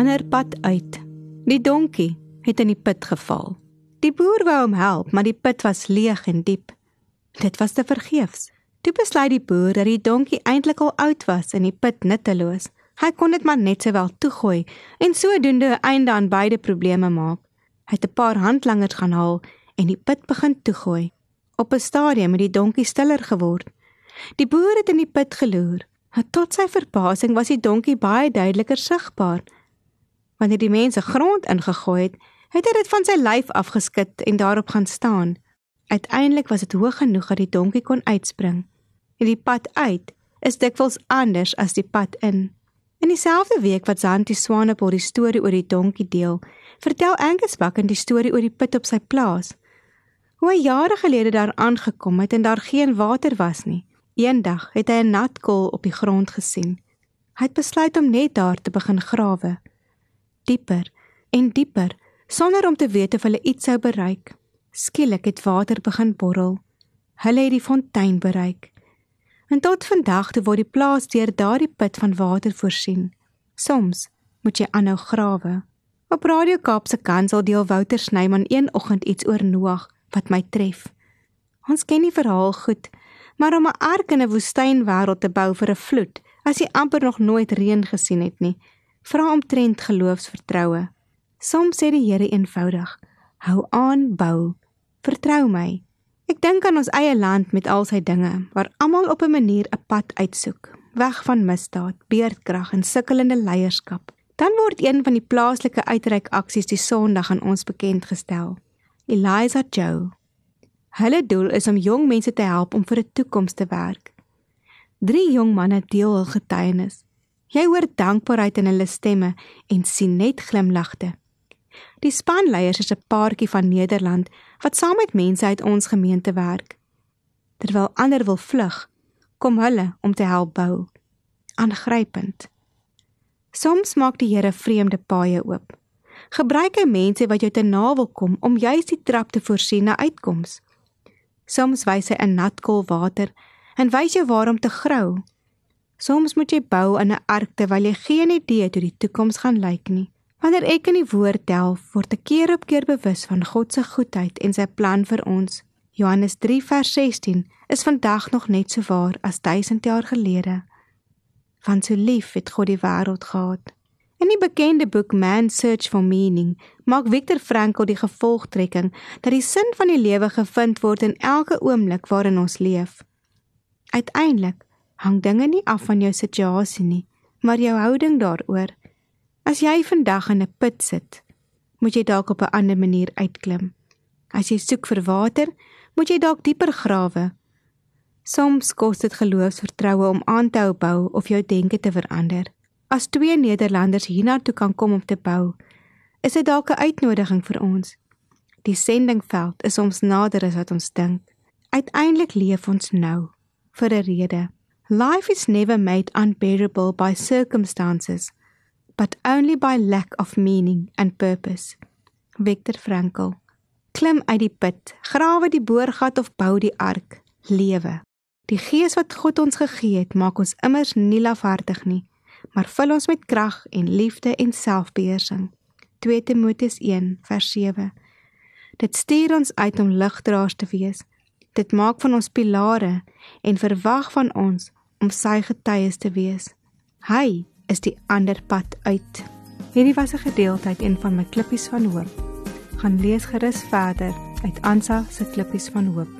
Ander pad uit. Die donkie het in die put geval. Die boer wou hom help, maar die put was leeg en diep. Dit was te vergeefs. Toe besluit die boer dat die donkie eintlik al oud was en die put nutteloos. Hy kon dit maar net sowel toegooi en sodoende 'n einde aan beide probleme maak. Hy het 'n paar handlangers gaan haal en die put begin toegooi. Op 'n stadium het die donkie stiller geword. Die boer het in die put geloer. Tot sy verbasing was die donkie baie duideliker sigbaar. Wanneer die mense grond ingegooi het, het hy dit van sy lyf afgeskit en daarop gaan staan. Uiteindelik was dit hoog genoeg dat die donkie kon uitspring. En die pad uit is dikwels anders as die pad in. In dieselfde week wat Santi Swanepoel die storie oor die donkie deel, vertel Angus Bakken die storie oor die put op sy plaas. Hoe hy jare gelede daar aangekom het en daar geen water was nie. Eendag het hy 'n nat kol op die grond gesien. Hy het besluit om net daar te begin grawe dieper en dieper sonder om te weet of hulle iets sou bereik. Skielik het water begin borrel. Hulle het die fontein bereik. En tot vandag toe word die plaas deur daardie put van water voorsien. Soms moet jy aanhou grawe. Op Radio Kaap se kansel deel Wouter Snyman een oggend iets oor Noag wat my tref. Ons ken die verhaal goed, maar om 'n ark in 'n woestynwêreld te bou vir 'n vloed, as jy amper nog nooit reën gesien het nie, vra omtrent geloofsvertroue. Soms sê die Here eenvoudig: Hou aan bou. Vertrou my. Ek dink aan ons eie land met al sy dinge, waar almal op 'n manier 'n pad uitsoek, weg van misdaad, beerdkrag en sukkelende leierskap. Dan word een van die plaaslike uitreik aksies die Sondag aan ons bekend gestel. Eliza Joe. Hulle doel is om jong mense te help om vir 'n toekoms te werk. Drie jong manne deel hul getuienis. Jy hoor dankbaarheid in hulle stemme en sien net glimlagte. Die spanleiers is 'n paartjie van Nederland wat saam met mense uit ons gemeente werk. Terwyl ander wil vlug, kom hulle om te help bou. Aangrypend. Soms maak die Here vreemde paaie oop. Gebruik hy mense wat jou te navel kom om juis die trap te voorsien na uitkoms. Soms wys hy 'n nat kol water en wys jou waar om te grou. Soms moet jy bou in 'n ark terwyl jy geen idee hoe die toekoms gaan lyk nie. Wanneer ek in die woord delf, word ek keer op keer bewus van God se goedheid en sy plan vir ons. Johannes 3 vers 16 is vandag nog net so waar as 1000 jaar gelede. Want so lief het God die wêreld gehad. In die bekende boek Man's Search for Meaning maak Viktor Frankl die gevolgtrekking dat die sin van die lewe gevind word in elke oomblik waarin ons leef. Uiteindelik hang dinge nie af van jou situasie nie, maar jou houding daaroor. As jy vandag in 'n put sit, moet jy dalk op 'n ander manier uitklim. As jy soek vir water, moet jy dalk dieper grawe. Soms kos dit geloofsvertroue om aan te hou bou of jou denke te verander. As twee Nederlanders hiernatoe kan kom om te bou, is dit dalk 'n uitnodiging vir ons. Die sendingveld is ons nader as wat ons dink. Uiteindelik leef ons nou vir 'n rede. Life is never made unbearable by circumstances, but only by lack of meaning and purpose. Viktor Frankl. Klim uit die put, grawe die boorgat of bou die ark, lewe. Die gees wat God ons gegee het, maak ons immers nie lafhartig nie, maar vul ons met krag en liefde en selfbeheersing. 2 Timoteus 1:7. Dit stuur ons uit om ligdraers te wees. Dit maak van ons pilare en verwag van ons om sy getuies te wees. Hy is die ander pad uit. Hierdie was 'n gedeelte uit een van my klippies van hoop. Gaan lees gerus verder uit Ansa se klippies van hoop.